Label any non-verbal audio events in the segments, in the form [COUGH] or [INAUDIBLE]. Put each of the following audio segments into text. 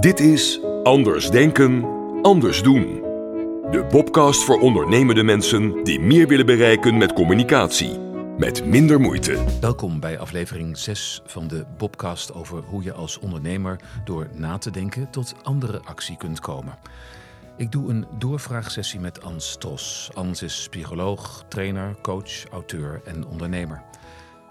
Dit is Anders Denken, Anders Doen. De Bobcast voor ondernemende mensen die meer willen bereiken met communicatie. Met minder moeite. Welkom bij aflevering 6 van de Bobcast over hoe je als ondernemer door na te denken tot andere actie kunt komen. Ik doe een doorvraagsessie met Ans Tros. Ans is psycholoog, trainer, coach, auteur en ondernemer.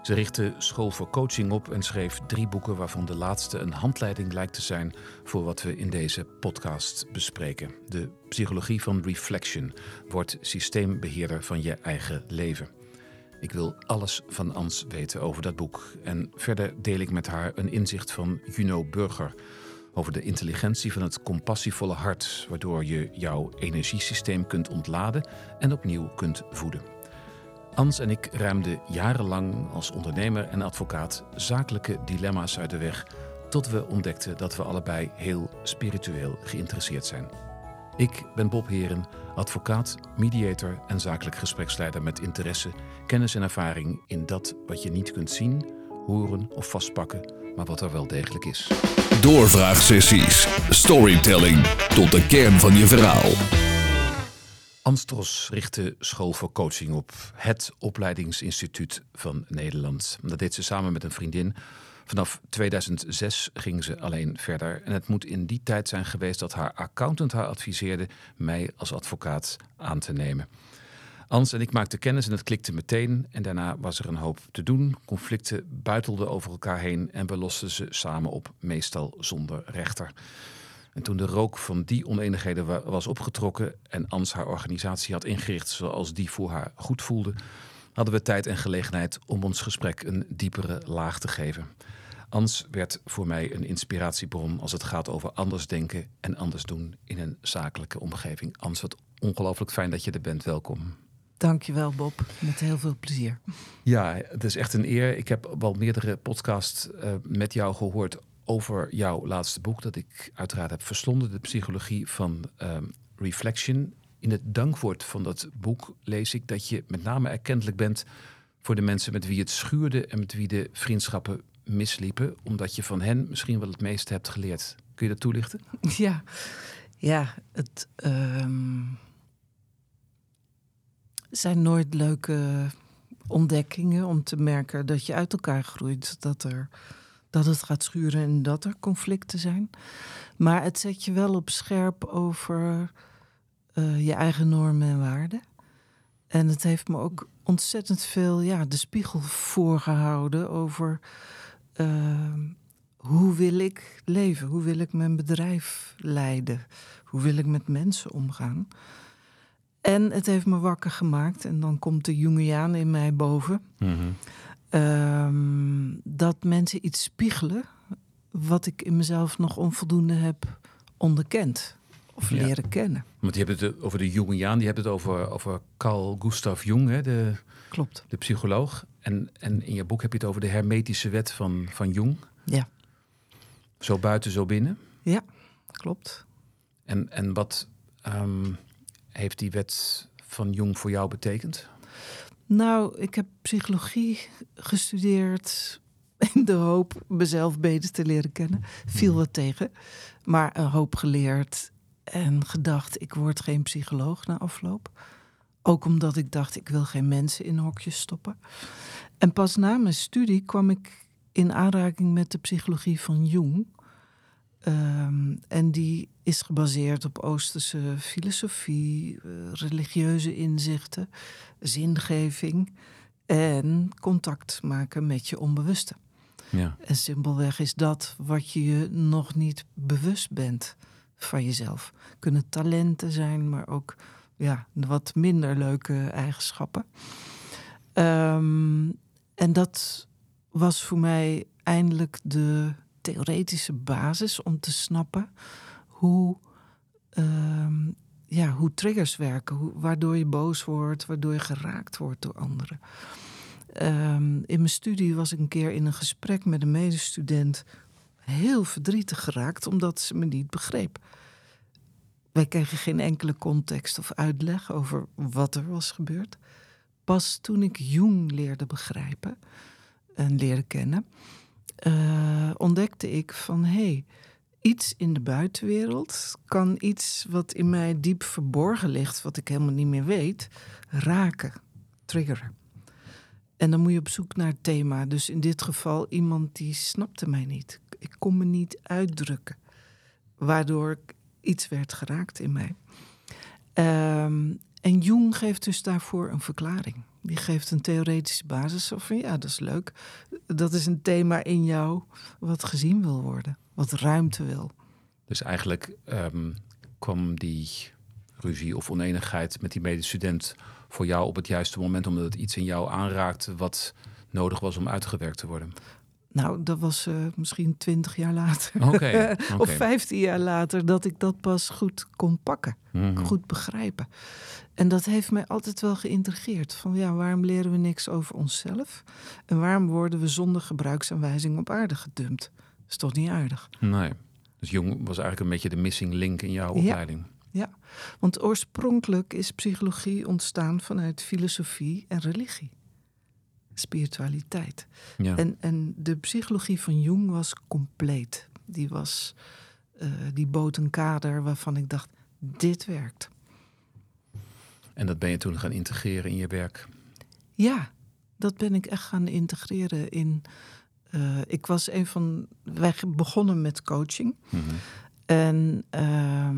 Ze richtte School voor Coaching op en schreef drie boeken, waarvan de laatste een handleiding lijkt te zijn voor wat we in deze podcast bespreken. De psychologie van reflection wordt systeembeheerder van je eigen leven. Ik wil alles van Ans weten over dat boek. En verder deel ik met haar een inzicht van Juno Burger over de intelligentie van het compassievolle hart, waardoor je jouw energiesysteem kunt ontladen en opnieuw kunt voeden. Ans en ik ruimden jarenlang als ondernemer en advocaat zakelijke dilemma's uit de weg, tot we ontdekten dat we allebei heel spiritueel geïnteresseerd zijn. Ik ben Bob Heren, advocaat, mediator en zakelijk gespreksleider met interesse, kennis en ervaring in dat wat je niet kunt zien, horen of vastpakken, maar wat er wel degelijk is. Doorvraagsessies, storytelling tot de kern van je verhaal. Anstros richtte School voor Coaching op, het opleidingsinstituut van Nederland. Dat deed ze samen met een vriendin. Vanaf 2006 ging ze alleen verder. En het moet in die tijd zijn geweest dat haar accountant haar adviseerde mij als advocaat aan te nemen. Ans en ik maakten kennis en het klikte meteen. En daarna was er een hoop te doen. Conflicten buitelden over elkaar heen en we losten ze samen op, meestal zonder rechter. En toen de rook van die oneenigheden was opgetrokken en Ans haar organisatie had ingericht zoals die voor haar goed voelde, hadden we tijd en gelegenheid om ons gesprek een diepere laag te geven. Ans werd voor mij een inspiratiebron als het gaat over anders denken en anders doen in een zakelijke omgeving. Ans, wat ongelooflijk fijn dat je er bent. Welkom. Dankjewel Bob, met heel veel plezier. Ja, het is echt een eer. Ik heb wel meerdere podcasts uh, met jou gehoord over jouw laatste boek, dat ik uiteraard heb verslonden, de psychologie van um, reflection. In het dankwoord van dat boek lees ik dat je met name erkentelijk bent voor de mensen met wie het schuurde en met wie de vriendschappen misliepen, omdat je van hen misschien wel het meeste hebt geleerd. Kun je dat toelichten? Ja, ja het um, zijn nooit leuke ontdekkingen om te merken dat je uit elkaar groeit, dat er dat het gaat schuren en dat er conflicten zijn. Maar het zet je wel op scherp over uh, je eigen normen en waarden. En het heeft me ook ontzettend veel ja, de spiegel voorgehouden over uh, hoe wil ik leven? Hoe wil ik mijn bedrijf leiden? Hoe wil ik met mensen omgaan? En het heeft me wakker gemaakt. En dan komt de Jungiaan in mij boven. Mm -hmm. Ehm, dat mensen iets spiegelen wat ik in mezelf nog onvoldoende heb onderkend of leren kennen. Want je hebt het over de Jungiaan, die hebt het over, over Carl Gustav Jung, hè, de, Klopt. de psycholoog. En, en in je boek heb je het over de hermetische wet van, van Jung. Ja. Zo buiten, zo binnen. Ja, klopt. En, en wat um, heeft die wet van Jung voor jou betekend? Nou, ik heb psychologie gestudeerd in de hoop mezelf beter te leren kennen. Viel wat tegen, maar een hoop geleerd en gedacht: ik word geen psycholoog na afloop. Ook omdat ik dacht: ik wil geen mensen in hokjes stoppen. En pas na mijn studie kwam ik in aanraking met de psychologie van Jung. Um, en die is gebaseerd op Oosterse filosofie, uh, religieuze inzichten, zingeving en contact maken met je onbewuste. Ja. En simpelweg is dat wat je je nog niet bewust bent van jezelf. Kunnen talenten zijn, maar ook ja, wat minder leuke eigenschappen. Um, en dat was voor mij eindelijk de theoretische basis om te snappen hoe, uh, ja, hoe triggers werken, hoe, waardoor je boos wordt, waardoor je geraakt wordt door anderen. Um, in mijn studie was ik een keer in een gesprek met een medestudent heel verdrietig geraakt omdat ze me niet begreep. wij kregen geen enkele context of uitleg over wat er was gebeurd. Pas toen ik Jung leerde begrijpen en leren kennen, uh, ontdekte ik van hé, hey, iets in de buitenwereld kan iets wat in mij diep verborgen ligt, wat ik helemaal niet meer weet, raken, triggeren. En dan moet je op zoek naar het thema. Dus in dit geval iemand die snapte mij niet. Ik kon me niet uitdrukken. Waardoor iets werd geraakt in mij. Ehm, en Jung geeft dus daarvoor een verklaring. Die geeft een theoretische basis van ja, dat is leuk. Dat is een thema in jou wat gezien wil worden, wat ruimte wil. Dus eigenlijk um, kwam die ruzie of oneenigheid met die medestudent voor jou op het juiste moment, omdat het iets in jou aanraakte wat nodig was om uitgewerkt te worden? Nou, dat was uh, misschien twintig jaar later. [LAUGHS] of vijftien jaar later dat ik dat pas goed kon pakken. Mhm. Goed begrijpen. En dat heeft mij altijd wel geïntrigeerd. Van ja, waarom leren we niks over onszelf? En waarom worden we zonder gebruiksaanwijzing op aarde gedumpt? Dat is toch niet aardig? Nee. Dus Jong was eigenlijk een beetje de missing link in jouw opleiding. Ja, want oorspronkelijk is psychologie ontstaan vanuit filosofie en religie spiritualiteit. Ja. En, en de psychologie van Jung was compleet. Die, was, uh, die bood een kader waarvan ik dacht, dit werkt. En dat ben je toen gaan integreren in je werk? Ja, dat ben ik echt gaan integreren in. Uh, ik was een van. Wij begonnen met coaching. Mm -hmm. En uh,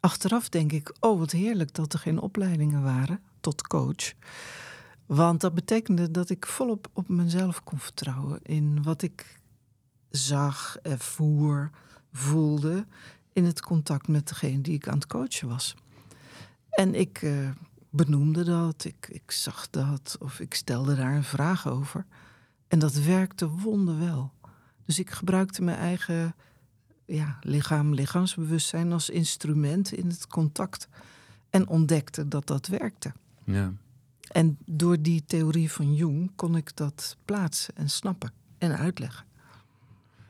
achteraf denk ik: oh, wat heerlijk dat er geen opleidingen waren tot coach. Want dat betekende dat ik volop op mezelf kon vertrouwen. In wat ik zag, ervoer, voelde. In het contact met degene die ik aan het coachen was. En ik uh, benoemde dat, ik, ik zag dat, of ik stelde daar een vraag over. En dat werkte wonderwel. Dus ik gebruikte mijn eigen ja, lichaam, lichaamsbewustzijn als instrument in het contact. En ontdekte dat dat werkte. Ja. En door die theorie van Jung kon ik dat plaatsen en snappen en uitleggen.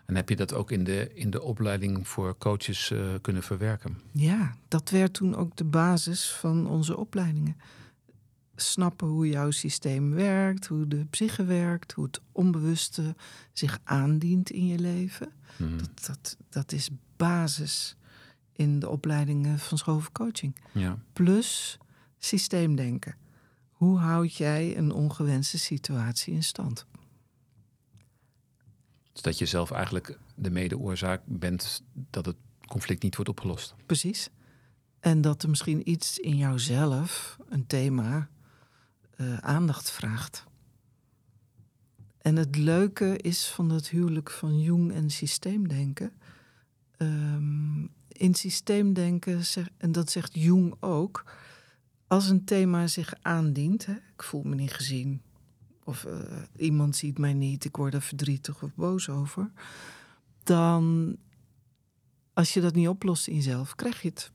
En heb je dat ook in de, in de opleiding voor coaches uh, kunnen verwerken? Ja, dat werd toen ook de basis van onze opleidingen. Snappen hoe jouw systeem werkt, hoe de psyche werkt, hoe het onbewuste zich aandient in je leven. Hmm. Dat, dat, dat is basis in de opleidingen van Schoven Coaching. Ja. Plus systeemdenken. Hoe houd jij een ongewenste situatie in stand? Dus dat je zelf eigenlijk de medeoorzaak bent dat het conflict niet wordt opgelost. Precies. En dat er misschien iets in jouzelf, een thema, uh, aandacht vraagt. En het leuke is van dat huwelijk van Jung en systeemdenken. Um, in systeemdenken, en dat zegt Jung ook, als een thema zich aandient, hè, ik voel me niet gezien, of uh, iemand ziet mij niet, ik word er verdrietig of boos over, dan als je dat niet oplost in jezelf, krijg je het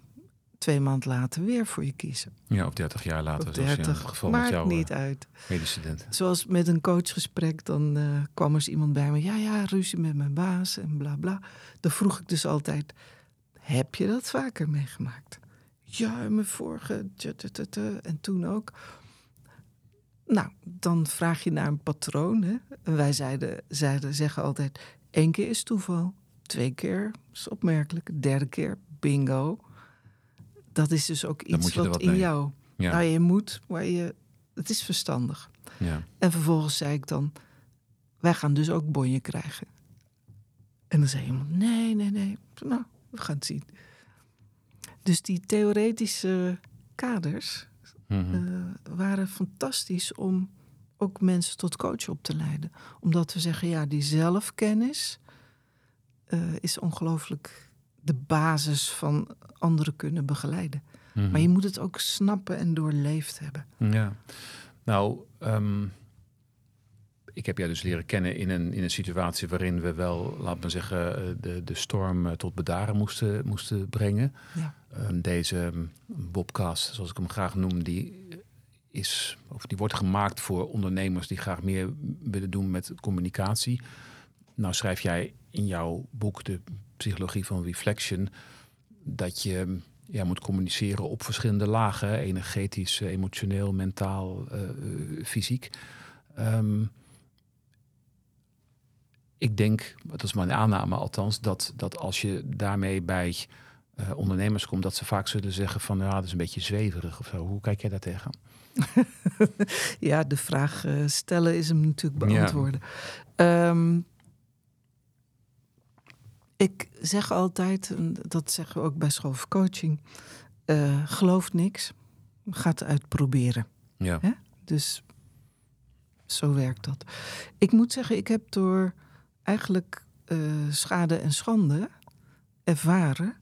twee maanden later weer voor je kiezen. Ja, of dertig jaar later. Of dertig, geval maakt met jou, niet uh, uit. Medestudent. Zoals met een coachgesprek, dan uh, kwam er iemand bij me. Ja, ja, ruzie met mijn baas en bla bla. Dan vroeg ik dus altijd, heb je dat vaker meegemaakt? Ja, mijn vorige. En toen ook. Nou, dan vraag je naar een patroon. Hè? En wij zeiden, zeiden, zeggen altijd: één keer is toeval, twee keer is opmerkelijk, derde keer bingo. Dat is dus ook iets wat, wat in jou. Ja. Nou, je moet, maar je, het is verstandig. Ja. En vervolgens zei ik dan: wij gaan dus ook bonje krijgen. En dan zei iemand: nee, nee, nee. Nou, we gaan het zien. Dus die theoretische kaders mhm. eh, waren fantastisch om ook mensen tot coach op te leiden. Omdat we zeggen, ja, die zelfkennis uh, is ongelooflijk de basis van anderen kunnen begeleiden. Mhm. Maar je moet het ook snappen en doorleefd hebben. Ja, nou, um, ik heb jou dus leren kennen in een, in een situatie waarin we wel, laat me zeggen, eh, de, de storm eh, tot bedaren moesten, moesten brengen. Ja. Ehm, deze ehm, Bobcast, zoals ik hem graag noem, die is, of die wordt gemaakt voor ondernemers die graag meer willen doen met communicatie. Nou schrijf jij in jouw boek, De Psychologie van Reflection, dat je ja, moet communiceren op verschillende lagen: energetisch, emotioneel, mentaal, uh, fysiek. Um, ik denk, dat is mijn aanname althans, dat, dat als je daarmee bij uh, ondernemers komt, dat ze vaak zullen zeggen van ja, dat is een beetje zweverig of zo. Hoe kijk jij daar tegen? [LAUGHS] ja, de vraag uh, stellen is hem natuurlijk beantwoorden. Ja. Um, ehm, ik zeg altijd, dat zeggen we ook bij school of coaching, uh, geloof niks, gaat het uitproberen. Ja. Hè? Dus zo werkt dat. Ik moet zeggen, ik heb door eigenlijk uh, schade en schande ervaren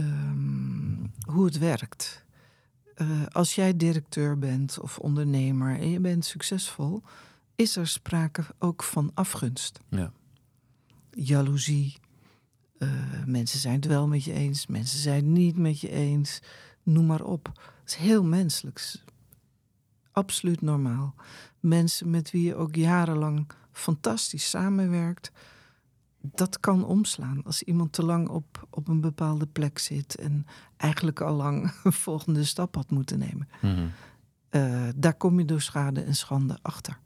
um, hoe het werkt. Uh, als jij directeur bent of ondernemer en je bent succesvol, is er sprake ook van afgunst. Ja. Jaloezie. Uh, mensen zijn het wel met je eens, mensen zijn het niet met je eens. Noem maar op. Het is heel menselijk. Absoluut normaal. Mensen met wie je ook jarenlang fantastisch samenwerkt, dat kan omslaan. Als iemand te lang op, op een bepaalde plek zit en eigenlijk al lang [LAUGHS] een volgende stap had moeten nemen. Mhm. Eh, daar kom je door schade en schande achter.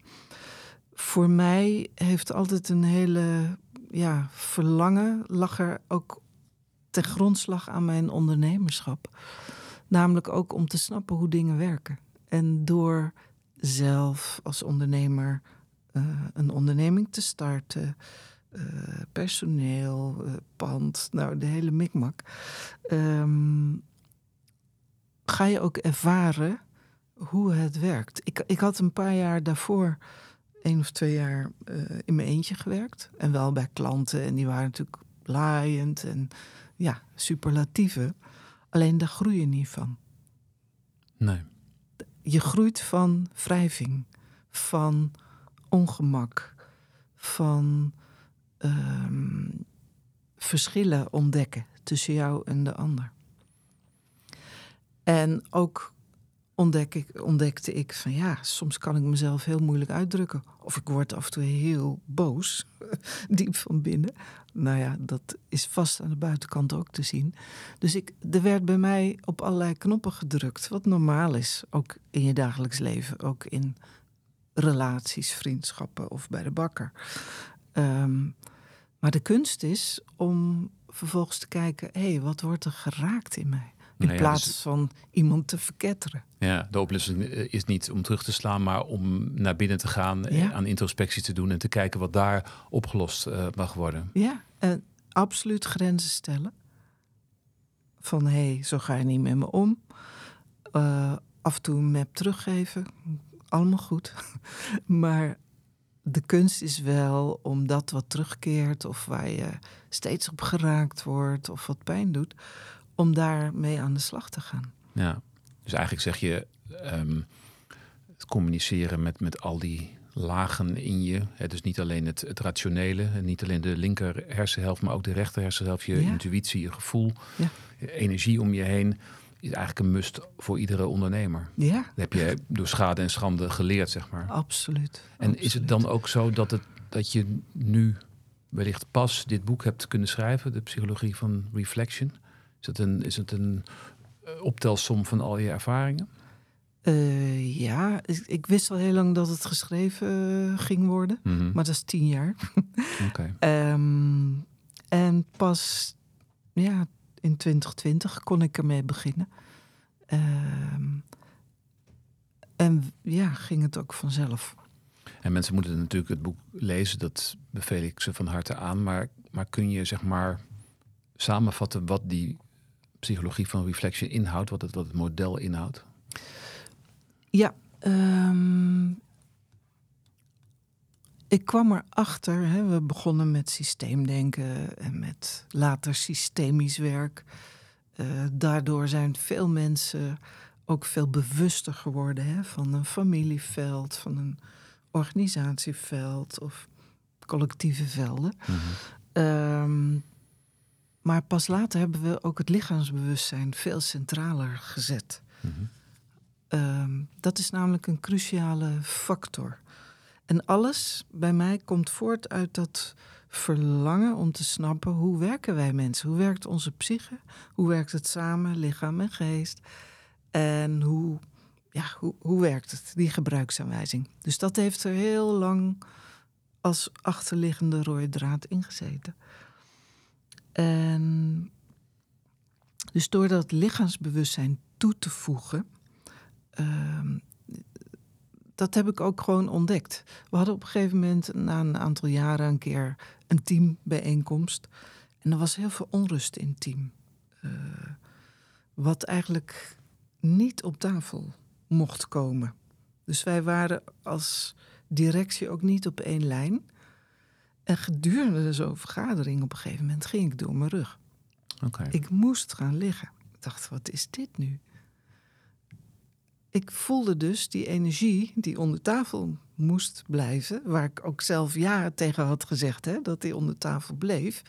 Voor mij heeft altijd een hele ja, verlangen, lag er ook ten grondslag aan mijn ondernemerschap. Namelijk ook om te snappen hoe dingen werken. En door zelf als ondernemer uh, een onderneming te starten, personeel, uh, pand, nou de hele mikmak. Um, ga je ook ervaren hoe het werkt. Ik, ik had een paar jaar daarvoor, één of twee jaar, in mijn eentje gewerkt. En wel bij klanten. En die waren natuurlijk laaiend en ja, superlatieve. Alleen daar groei je niet van. Nee. Je groeit van wrijving, van ongemak, van um, verschillen ontdekken tussen jou en de ander. En ook ontdek ik, ontdekte ik van ja, soms kan ik mezelf heel moeilijk uitdrukken. Of ik word af en toe heel boos, [LAUGHS] diep van binnen. Nou ja, dat is vast aan de buitenkant ook te zien. Dus ik, er werd bij mij op allerlei knoppen gedrukt, wat normaal is, ook in je dagelijks leven, ook in relaties, vriendschappen of bij de bakker. Ehm, maar de kunst is om vervolgens te kijken: hé, hey, wat wordt er geraakt in mij? In nou plaats dus- van iemand te verketteren. Ja, de oplossing eh, is niet om terug te slaan, maar om naar binnen te gaan, eh, aan introspectie te doen en te kijken wat daar opgelost uh, mag worden. Ja, en absoluut grenzen stellen. Van hé, hey, zo ga je niet met me om. Uh, af en toe een map teruggeven allemaal goed. [LAUGHS] maar de kunst is wel om dat wat terugkeert of waar je steeds op geraakt wordt of wat pijn doet, om daarmee aan de slag te gaan. Ja, dus eigenlijk zeg je um, het communiceren met, met al die lagen in je. Hè, dus niet alleen het, het rationele, niet alleen de linker hersenhelft, maar ook de rechter hersenhelft, je intuïtie, je gevoel, ja. energie om je heen is eigenlijk een must voor iedere ondernemer. Ja. Dat heb je door schade en schande geleerd, zeg maar. Absoluut. En is het dan ook zo dat, het, dat je nu wellicht pas dit boek hebt kunnen schrijven, de psychologie van reflection? Is het een, is het een eh, optelsom van al je ervaringen? Uh, ja, ik, wist al heel lang dat het geschreven uh, ging worden, mm maar dat is tien jaar. [LAUGHS] Okay. um, en pas ja, in 2020 kon ik ermee beginnen. Ehm, en ja, ging het ook vanzelf. En mensen moeten natuurlijk het boek lezen, dat beveel ik ze van harte aan. Maar, maar kun je zeg maar samenvatten wat die psychologie van reflection inhoudt, wat het, wat het model inhoudt? Ja, um, ik kwam erachter, hè, we begonnen met systeemdenken en met later systemisch werk. Uh, daardoor zijn veel mensen ook veel bewuster geworden hè, van een familieveld, van een organisatieveld of collectieve velden. Mm um, maar pas later hebben we ook het lichaamsbewustzijn veel centraler gezet. Mm -hmm. um, dat is namelijk een cruciale factor. En alles bij mij komt voort uit dat verlangen om te snappen hoe werken wij mensen? Hoe werkt onze psyche? Hoe werkt het samen, lichaam en geest? En hoe, ja, hoe, hoe werkt het, die gebruiksaanwijzing? Dus dat heeft er heel lang als achterliggende rode draad ingezeten. En dus door dat lichaamsbewustzijn toe te voegen, ehm, dat heb ik ook gewoon ontdekt. We hadden op een gegeven moment na een aantal jaren een keer een teambijeenkomst. En er was heel veel onrust in het team. Uh, wat eigenlijk niet op tafel mocht komen. Dus wij waren als directie ook niet op één lijn. En gedurende zo'n vergadering op een gegeven moment ging ik door mijn rug. Okay. Ik moest gaan liggen. Ik dacht, wat is dit nu? Ik voelde dus die energie die onder tafel moest blijven, waar ik ook zelf jaren tegen had gezegd hè, dat die onder tafel bleef,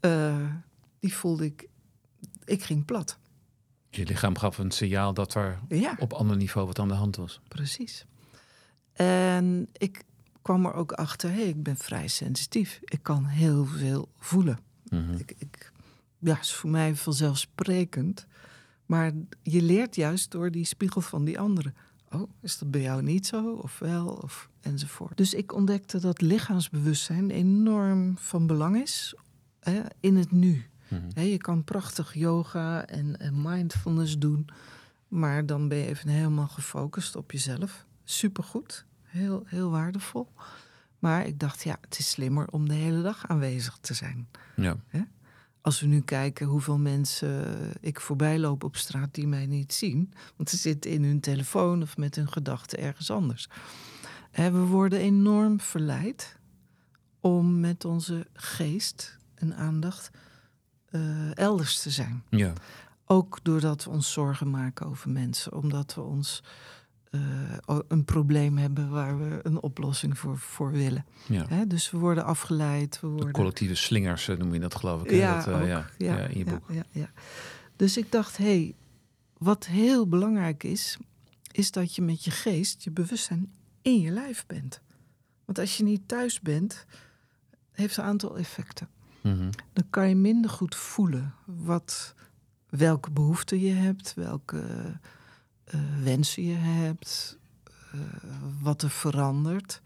uh, die voelde ik, ik ging plat. Je lichaam gaf een signaal dat er ja. op ander niveau wat aan de hand was. Precies. En ik kwam er ook achter, hey, ik ben vrij sensitief. Ik kan heel veel voelen. Mm -hmm. ik, ik, ja, is voor mij vanzelfsprekend. Maar je leert juist door die spiegel van die anderen. Oh, is dat bij jou niet zo? Of wel? Of enzovoort. Dus ik ontdekte dat lichaamsbewustzijn enorm van belang is hè, in het nu. Mhm. Je kan prachtig yoga en, en mindfulness doen. Maar dan ben je even helemaal gefocust op jezelf. Supergoed. Heel, heel waardevol. Maar ik dacht, ja, het is slimmer om de hele dag aanwezig te zijn. Ja. Als we nu kijken hoeveel mensen ik voorbij loop op straat die mij niet zien. Want ze zitten in hun telefoon of met hun gedachten ergens anders. We worden enorm verleid om met onze geest en aandacht uh, elders te zijn. Ja. Ook doordat we ons zorgen maken over mensen. Omdat we ons uh, een probleem hebben waar we een oplossing voor, voor willen. Ja. Hè, dus we worden afgeleid. We worden... De collectieve slingers eh, noem je dat geloof ik. Ja, dat, uh, ook, ja, ja, ja, in je boek. Ja, ja. Dus ik dacht, hé, hey, wat heel belangrijk is, is dat je met je geest, je bewustzijn in je lijf bent. Want als je niet thuis bent, heeft een aantal effecten. Mm -hmm. Dan kan je minder goed voelen wat, welke behoeften je hebt, welke wensen je hebt, uh, wat er verandert.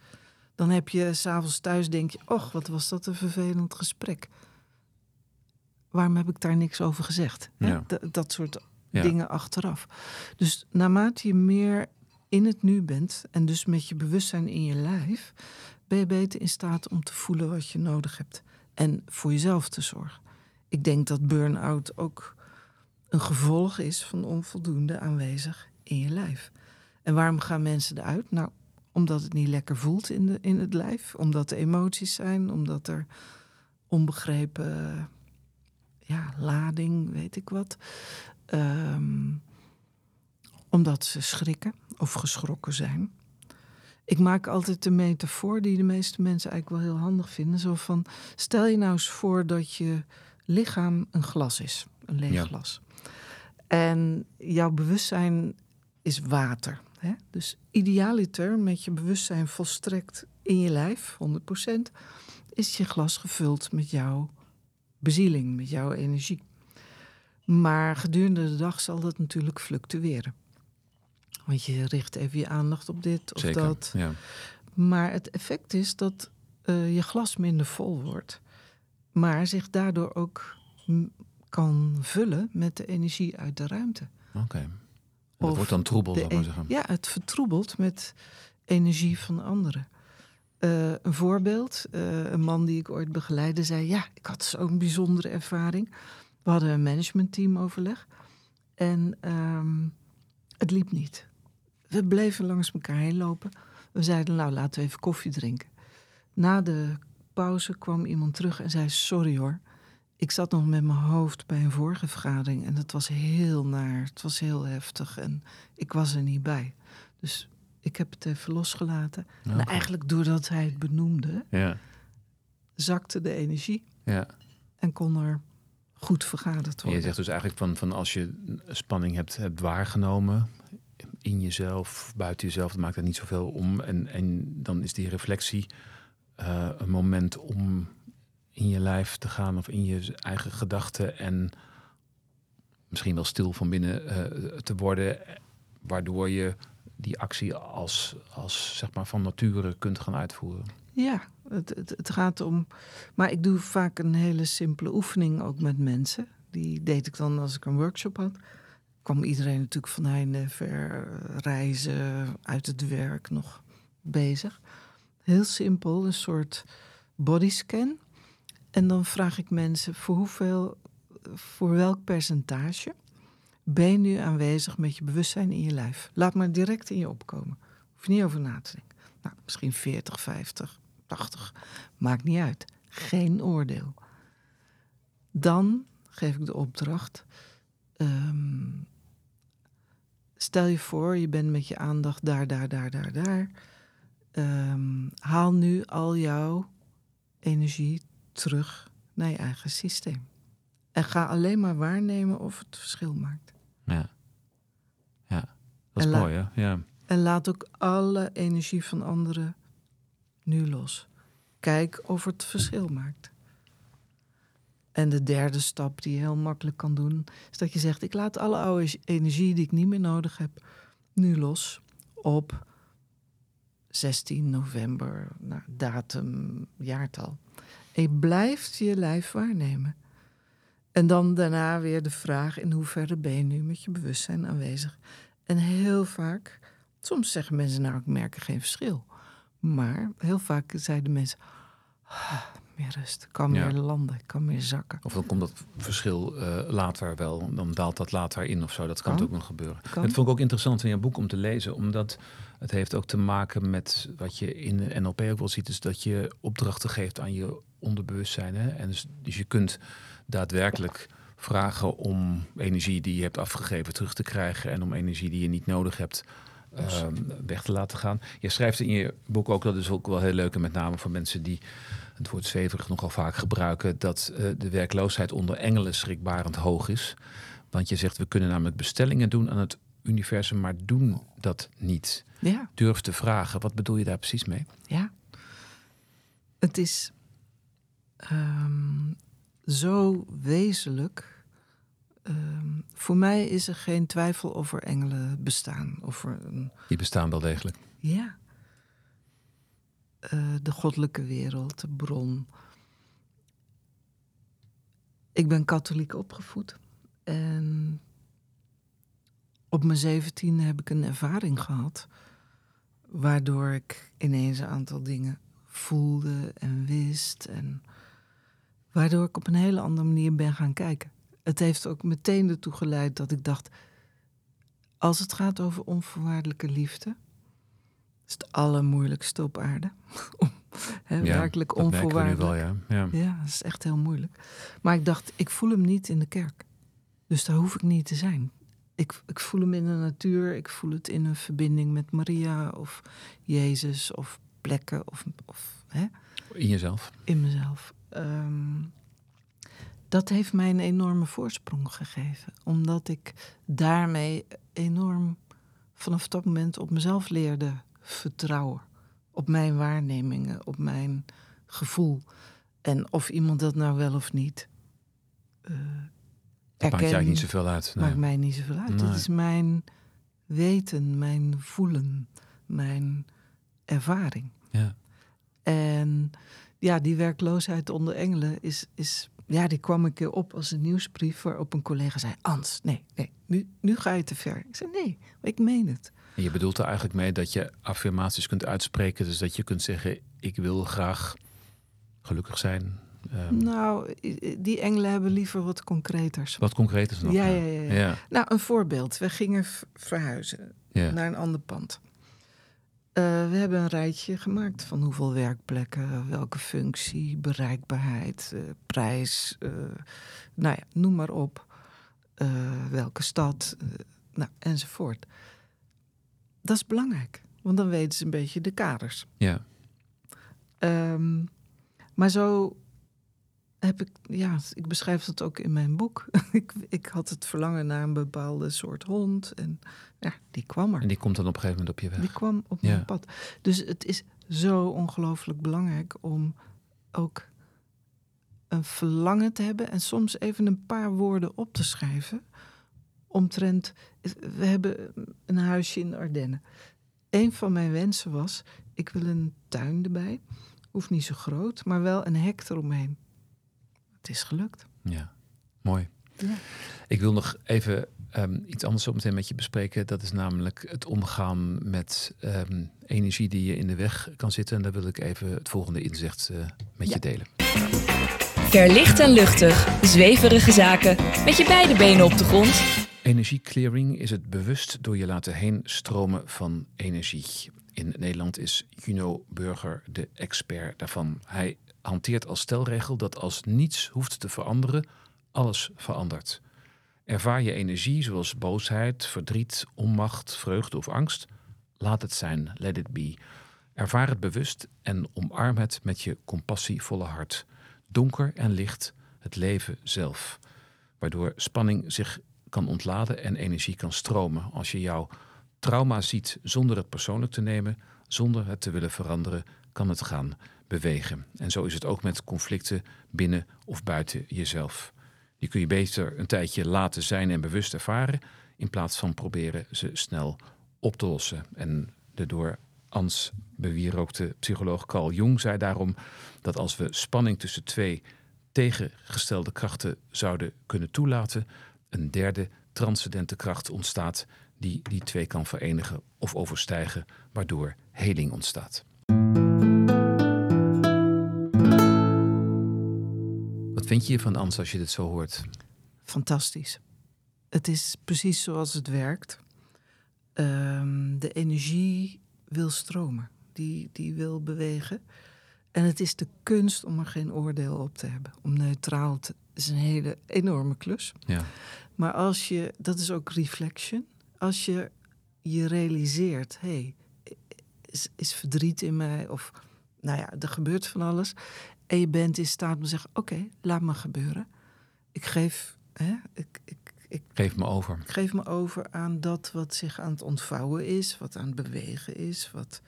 Dan heb je s'avonds thuis, denk je, och, wat was dat een vervelend gesprek. Waarom heb ik daar niks over gezegd? Ja. Dat, dat soort Ja. dingen achteraf. Dus naarmate je meer in het nu bent en dus met je bewustzijn in je lijf, ben je beter in staat om te voelen wat je nodig hebt en voor jezelf te zorgen. Ik denk dat burn-out ook een gevolg is van onvoldoende aanwezig in je lijf. En waarom gaan mensen eruit? Nou, omdat het niet lekker voelt in, de, in het lijf, omdat er emoties zijn, omdat er onbegrepen ja, lading, weet ik wat. Ehm, omdat ze schrikken of geschrokken zijn. Ik maak altijd de metafoor die de meeste mensen eigenlijk wel heel handig vinden. Zo van, stel je nou eens voor dat je lichaam een glas is. Een leeg Ja. glas. En jouw bewustzijn is water. Hè? Dus idealiter met je bewustzijn volstrekt in je lijf, 100%, is je glas gevuld met jouw bezieling, met jouw energie. Maar gedurende de dag zal dat natuurlijk fluctueren. Want je richt even je aandacht op dit of Zeker. dat. Ja. Maar het effect is dat eh, je glas minder vol wordt. Maar zich daardoor ook kan vullen met de energie uit de ruimte. Oké. Of Dat wordt dan troebel, zou ik maar e- zeggen. Ja, het vertroebelt met energie van anderen. Eh, een voorbeeld, eh, een man die ik ooit begeleidde zei... ja, ik had zo'n bijzondere ervaring. We hadden een managementteam overleg. En ehm, het liep niet. We bleven langs elkaar heen lopen. We zeiden, nou, laten we even koffie drinken. Na de pauze kwam iemand terug en zei... sorry hoor, ik zat nog met mijn hoofd bij een vorige vergadering... en het was heel naar, het was heel heftig en ik was er niet bij. Dus ik heb het even losgelaten. En Oké. eigenlijk doordat hij het benoemde... Ja. zakte de energie ja. en kon er goed vergaderd En je worden. zegt dus eigenlijk van, van als je spanning hebt, hebt waargenomen, in jezelf, buiten jezelf, dat maakt er niet zoveel om. En, en dan is die reflectie eh, een moment om in je lijf te gaan of in je eigen gedachten en misschien wel stil van binnen eh, te worden, waardoor je die actie als, als zeg maar van nature kunt gaan uitvoeren. Ja, het, het, het gaat om. Maar ik doe vaak een hele simpele oefening ook met mensen. Die deed ik dan als ik een workshop had. Kwam iedereen natuurlijk van heinde ver reizen, uit het werk nog bezig. Heel simpel, een soort bodyscan. En dan vraag ik mensen voor hoeveel, voor welk percentage ben je nu aanwezig met je bewustzijn in je lijf? Laat maar direct in je opkomen. Hoef je niet over na te denken. Nou, misschien 40, 50, 80. Maakt niet uit. Geen oordeel. Dan geef ik de opdracht. ehm, stel je voor, je bent met je aandacht daar, daar, daar, daar, daar. Ehm, haal nu al jouw energie terug naar je eigen systeem. En ga alleen maar waarnemen of het verschil maakt. Ja, ja. dat is En mooi hè? Ja. En laat ook alle energie van anderen nu los. Kijk of het verschil maakt. En de derde stap die je heel makkelijk kan doen, is dat je zegt: Ik laat alle oude energie die ik niet meer nodig heb, nu los op 16 november, nou, datum, jaartal. Je blijft je lijf waarnemen. En dan daarna weer de vraag: in hoeverre ben je nu met je bewustzijn aanwezig? En heel vaak, soms zeggen mensen: Nou, ik merk er geen verschil. Maar heel vaak zeiden mensen: "Ah, meer rust, kan Ja. meer landen, ik kan meer zakken. Of dan komt dat verschil eh, later wel, dan daalt dat later in of zo. Dat kan, Kan. ook nog gebeuren. Kan. Dat vond ik ook interessant in je boek om te lezen, omdat het heeft ook te maken met wat je in de NLP ook wel ziet, is dat je opdrachten geeft aan je onderbewustzijn. Hè? En dus, dus je kunt daadwerkelijk vragen om energie die je hebt afgegeven terug te krijgen en om energie die je niet nodig hebt ehm, weg te laten gaan. Je schrijft in je boek ook, dat is ook wel heel leuk, en met name voor mensen die het woord zweverig nogal vaak gebruiken, dat eh, de werkloosheid onder engelen schrikbarend hoog is. Want je zegt, we kunnen namelijk bestellingen doen aan het universum, maar doen dat niet. Ja, Durf te vragen, wat bedoel je daar precies mee? ja. Het is ehm, zo wezenlijk. Ehm, voor mij is er geen twijfel of er engelen bestaan. Er een Die bestaan wel degelijk. Ja. Eh, de goddelijke wereld, de bron. Ik ben katholiek opgevoed. En op mijn zeventiende heb ik een ervaring gehad. Waardoor ik ineens een aantal dingen voelde en wist. En waardoor ik op een hele andere manier ben gaan kijken. Het heeft ook meteen ertoe geleid dat ik dacht... als het gaat over onvoorwaardelijke liefde is het allermoeilijkste op aarde. [LAUGHS] Om, hè, werkelijk onvoorwaardelijk. wel, ja. ja. Ja, dat is echt heel moeilijk. Maar ik dacht, ik voel hem niet in de kerk. Dus daar hoef ik niet te zijn. Ik, ik voel hem in de natuur. Ik voel het in een verbinding met Maria of Jezus of plekken of, of hè, In jezelf. in mezelf. Ehm, dat heeft mij een enorme voorsprong gegeven. Omdat ik daarmee enorm vanaf dat moment op mezelf leerde vertrouwen. Op mijn waarnemingen, op mijn gevoel. En of iemand dat nou wel of niet. eh maakt eigenlijk niet zoveel uit. Nee. Maakt mij niet zoveel uit. Nee. Het is mijn weten, mijn voelen, mijn ervaring. Ja. En ja, die werkloosheid onder engelen is, is ja, die kwam een keer op als een nieuwsbrief waarop een collega zei: Ans, nee, nee, nu, nu ga je te ver. Ik zei: nee, ik meen het. En je bedoelt er eigenlijk mee dat je affirmaties kunt uitspreken. Dus dat je kunt zeggen, ik wil graag gelukkig zijn. Ehm, Nou, die engelen hebben liever wat concreters. Wat concreet is nog. Ja, ja, ja, ja. ja. Nou, een voorbeeld. We gingen verhuizen ja. naar een ander pand. Eh, we hebben een rijtje gemaakt van hoeveel werkplekken, welke functie, bereikbaarheid, eh, prijs, eh, nou ja, noem maar op. Welke stad, nou, enzovoort. Dat is belangrijk, want dan weten ze een beetje de kaders. ja. Ehm, maar zo heb ik, ja, ik beschrijf dat ook in mijn boek. [LAUGHS] ik, ik had het verlangen naar een bepaalde soort hond. En ja, die kwam er. En die komt dan op een gegeven moment op je weg. Die kwam op mijn pad. Dus het is zo ongelooflijk belangrijk om ook een verlangen te hebben en soms even een paar woorden op te schrijven. Omtrent, we hebben een huisje in de Ardennen. Een van mijn wensen was, ik wil een tuin erbij. Hoeft niet zo groot, maar wel een hek eromheen. Het is gelukt. Ja, mooi. Ja. Ik wil nog even um, iets anders zo meteen met je bespreken. Dat is namelijk het omgaan met um, energie die je in de weg kan zitten. En daar wil ik even het volgende inzicht uh, met ja. je delen. Verlicht en luchtig, zweverige zaken met je beide benen op de grond. Energieclearing is het bewust door je laten heen stromen van energie. In Nederland is Juno Burger de expert daarvan. Hij hanteert als stelregel dat als niets hoeft te veranderen, alles verandert. Ervaar je energie zoals boosheid, verdriet, onmacht, vreugde of angst? Laat het zijn, let it be. Ervaar het bewust en omarm het met je compassievolle hart. Donker en licht, het leven zelf. Waardoor spanning zich kan ontladen en energie kan stromen. Als je jouw trauma ziet zonder het persoonlijk te nemen, zonder het te willen veranderen, kan het gaan bewegen. En zo is het ook met conflicten binnen of buiten jezelf. Die kun je beter een tijdje laten zijn en bewust ervaren, in plaats van proberen ze snel op te lossen. En de door Ans bewierookte psycholoog Carl Jung zei daarom dat als we spanning tussen twee tegengestelde krachten zouden kunnen toelaten, een derde transcendente kracht ontstaat die die twee kan verenigen of overstijgen, waardoor heling ontstaat. Vind je van Ans als je dit zo hoort? Fantastisch. Het is precies zoals het werkt. Ehm, de energie wil stromen, die, die wil bewegen. En het is de kunst om er geen oordeel op te hebben. Om neutraal te. is een hele enorme klus. Ja. Maar als je, dat is ook reflection. Als je je realiseert, hé, hey, is, is verdriet in mij? Of nou ja, er gebeurt van alles. En je bent in staat om te zeggen: Oké, laat me gebeuren. Ik geef. Hè, ik, ik, ik, geef me over. Ik geef me over aan dat wat zich aan het ontvouwen is, wat aan het bewegen is, wat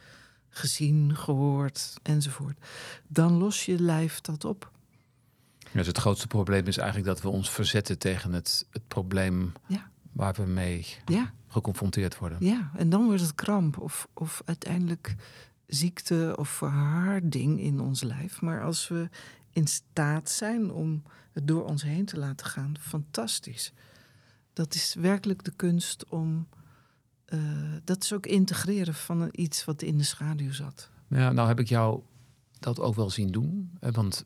gezien, gehoord enzovoort. Dan los je lijf dat op. Ja, dus het grootste probleem is eigenlijk dat we ons verzetten tegen het, het probleem ja. waar we mee ja. geconfronteerd worden. Ja, en dan wordt het kramp of, of uiteindelijk ziekte of verharding in ons lijf. Maar als we in staat zijn om het door ons heen te laten gaan, fantastisch. Dat is werkelijk de kunst om. Uh, dat is ook integreren van iets wat in de schaduw zat. Ja, nou heb ik jou dat ook wel zien doen. Want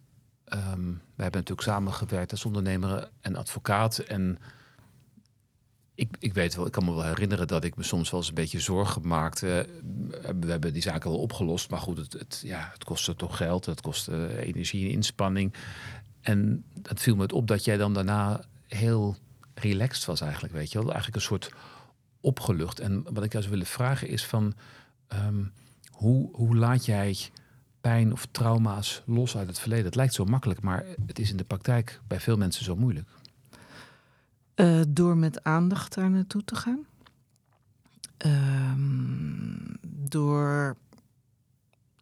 um, we hebben natuurlijk samengewerkt als ondernemer en advocaat. En ik, ik weet wel, ik kan me wel herinneren dat ik me soms wel eens een beetje zorgen maakte. We hebben die zaken wel opgelost, maar goed, het, het, ja, het kostte toch geld, het kostte energie en inspanning. En het viel me op dat jij dan daarna heel relaxed was eigenlijk, weet je wel. Eigenlijk een soort opgelucht. En wat ik jou zou willen vragen is van... Ehm, hoe, hoe laat jij pijn of trauma's los uit het verleden? Het lijkt zo makkelijk, maar het is in de praktijk bij veel mensen zo moeilijk. Uh, door met aandacht daar naartoe te gaan. Um, door.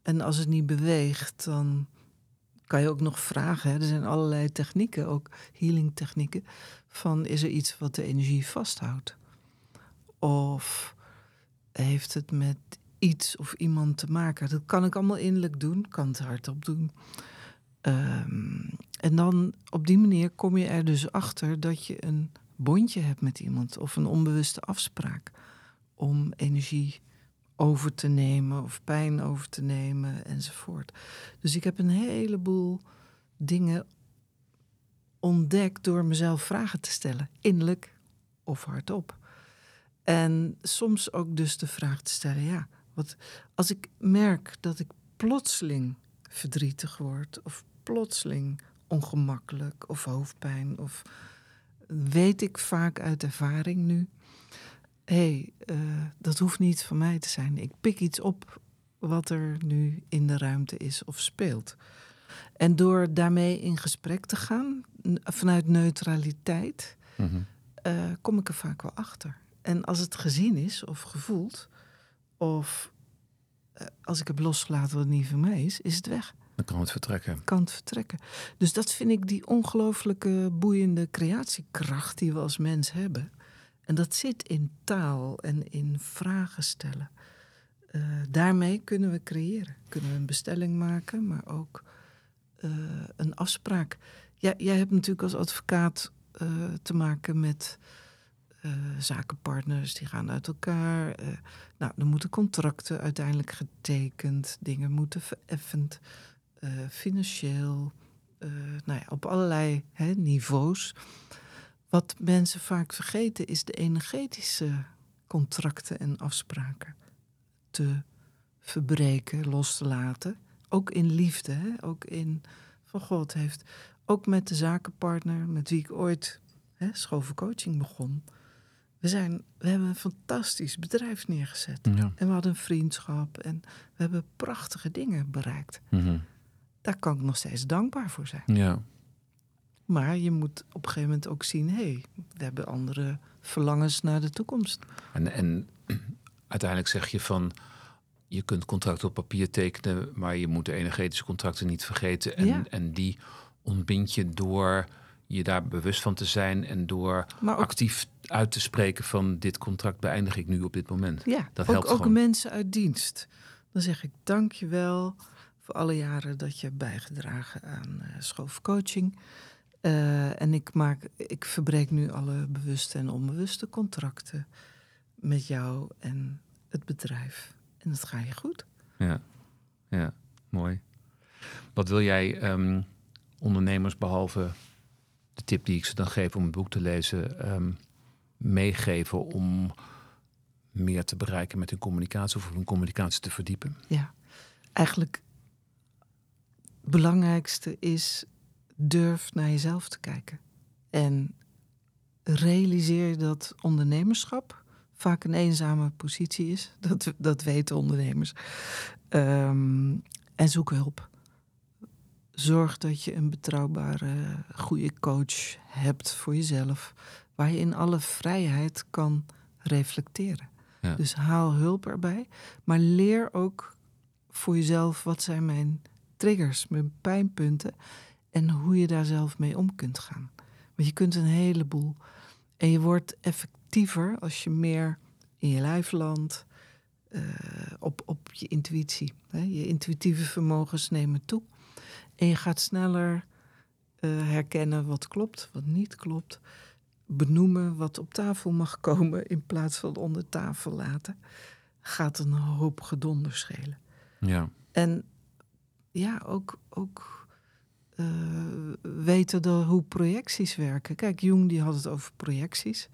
En als het niet beweegt, dan kan je ook nog vragen. Er zijn allerlei technieken, ook healing technieken. Van is er iets wat de energie vasthoudt? Of heeft het met iets of iemand te maken? Dat kan ik allemaal innerlijk doen, kan het hardop doen. Um, en dan op die manier kom je er dus achter dat je een bondje hebt met iemand of een onbewuste afspraak om energie over te nemen of pijn over te nemen enzovoort. Dus ik heb een heleboel dingen ontdekt door mezelf vragen te stellen, innerlijk of hardop. En soms ook dus de vraag te stellen, ja, wat als ik merk dat ik plotseling verdrietig word of plotseling ongemakkelijk of hoofdpijn of weet ik vaak uit ervaring nu. Hé, hey, uh, dat hoeft niet van mij te zijn. Ik pik iets op wat er nu in de ruimte is of speelt. En door daarmee in gesprek te gaan, vanuit neutraliteit, Mhm. eh, kom ik er vaak wel achter. En als het gezien is of gevoeld, of eh, als ik heb losgelaten wat niet van mij is, is het weg. Dan kan het vertrekken. Kan het vertrekken. Dus dat vind ik die ongelooflijke boeiende creatiekracht die we als mens hebben. En dat zit in taal en in vragen stellen. Eh, daarmee kunnen we creëren. Kunnen we een bestelling maken, maar ook eh, een afspraak. Ja, jij hebt natuurlijk als advocaat eh, te maken met zakenpartners die gaan uit elkaar. nou, dan moeten contracten uiteindelijk getekend, dingen moeten vereffend, eh, financieel, eh, nou ja, op allerlei hè, niveaus. Wat mensen vaak vergeten is de energetische contracten en afspraken te verbreken, los te laten. Ook in liefde, hè? ook in van God heeft. Ook met de zakenpartner met wie ik ooit hè, coaching begon. We, zijn, we hebben een fantastisch bedrijf neergezet. Ja. En we hadden een vriendschap en we hebben prachtige dingen bereikt. Mhm. Daar kan ik nog steeds dankbaar voor zijn. ja. Maar je moet op een gegeven moment ook zien: hé, hey, we hebben andere verlangens naar de toekomst. En, en [CLEARS THROAT] uiteindelijk zeg je van... je kunt contracten op papier tekenen... maar je moet de energetische contracten niet vergeten. En, Ja. en die ontbind je door je daar bewust van te zijn... en door ook, actief uit te spreken van... dit contract beëindig ik nu op dit moment. ja, dat ook, helpt ook gewoon. mensen uit dienst. Dan zeg ik dank je wel voor alle jaren dat je hebt bijgedragen aan eh schoolcoaching. Eh, en ik, maak, ik verbreek nu alle bewuste en onbewuste contracten met jou en het bedrijf. En dat ga je goed. Ja, ja mooi. Wat wil jij ehm, ondernemers, behalve de tip die ik ze dan geef om het boek te lezen, ehm, meegeven om meer te bereiken met hun communicatie of hun communicatie te verdiepen? Ja, eigenlijk belangrijkste is durf naar jezelf te kijken. En realiseer je dat ondernemerschap vaak een eenzame positie is. [LAUGHS] Dat, dat weten ondernemers. Ehm, en zoek hulp. Zorg dat je een betrouwbare, goede coach hebt voor jezelf. Waar je in alle vrijheid kan reflecteren. Ja. Dus haal hulp erbij. Maar leer ook voor jezelf wat zijn mijn triggers, mijn pijnpunten. En hoe je daar zelf mee om kunt gaan. Want je kunt een heleboel. En je wordt effectiever als je meer in je lijf landt. eh, op, op je intuïtie. Hè? Je intuïtieve vermogens nemen toe. En je gaat sneller eh, herkennen wat klopt, wat niet klopt. Benoemen wat op tafel mag komen in plaats van onder tafel laten. Gaat een hoop gedonder schelen. Ja, En ja, ook, ook eh, weten hoe projecties werken. Kijk, Jung die had het over projecties.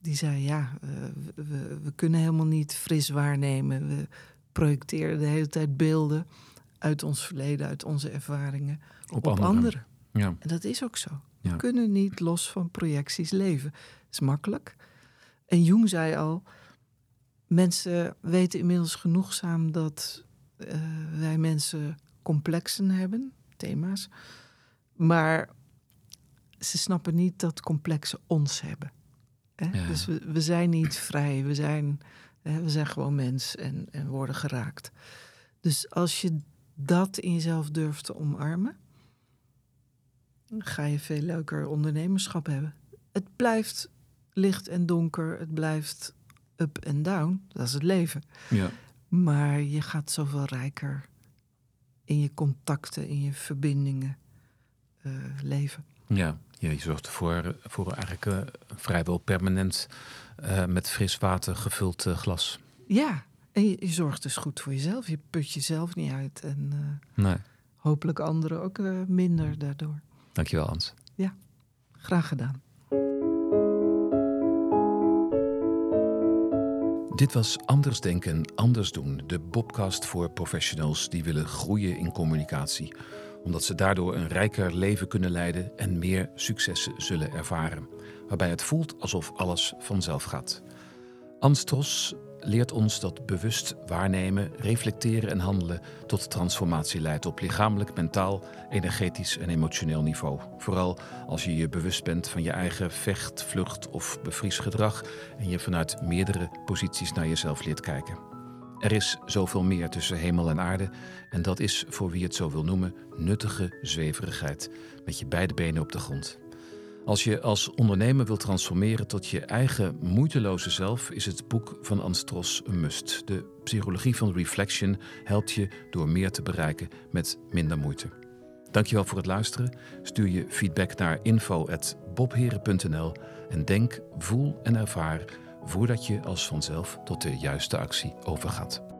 Die zei, ja, eh, we, we, kunnen helemaal niet fris waarnemen. We projecteren de hele tijd beelden uit ons verleden, uit onze ervaringen op, anderen. anderen. ja, En dat is ook zo. Ja. We kunnen niet los van projecties leven. Dat is makkelijk. En Jung zei al, mensen weten inmiddels genoegzaam dat eh, wij mensen complexen hebben, thema's. Maar ze snappen niet dat complexen ons hebben. Hè? Ja. Dus we, we zijn niet vrij, we zijn, hè, we zijn gewoon mens en, en worden geraakt. Dus als je dat in jezelf durft te omarmen, ga je veel leuker ondernemerschap hebben. Het blijft licht en donker, het blijft up en down, dat is het leven. ja. Maar je gaat zoveel rijker in je contacten, in je verbindingen eh, leven. ja. ja je zorgt ervoor voor eigenlijk eh, vrijwel permanent eh, met fris water gevuld glas. Ja, en je, je zorgt dus goed voor jezelf. Je put jezelf niet uit en Nee, hopelijk anderen ook minder daardoor. dankjewel Ans. Graag gedaan. Dit was Anders Denken, Anders Doen, de Bobcast voor professionals die willen groeien in communicatie. Omdat ze daardoor een rijker leven kunnen leiden en meer successen zullen ervaren. Waarbij het voelt alsof alles vanzelf gaat. Ans Tros leert ons dat bewust waarnemen, reflecteren en handelen tot transformatie leidt op lichamelijk, mentaal, energetisch en emotioneel niveau. Vooral als je je bewust bent van je eigen vecht, vlucht of bevriesgedrag en je vanuit meerdere posities naar jezelf leert kijken. Er is zoveel meer tussen hemel en aarde en dat is, voor wie het zo wil noemen, nuttige zweverigheid met je beide benen op de grond. Als je als ondernemer wilt transformeren tot je eigen moeiteloze zelf, is het boek van Anstros een must. De psychologie van reflection helpt je door meer te bereiken met minder moeite. Dankjewel voor het luisteren. Stuur je feedback naar info.bobheren.nl en denk, voel en ervaar voordat je als vanzelf tot de juiste actie overgaat.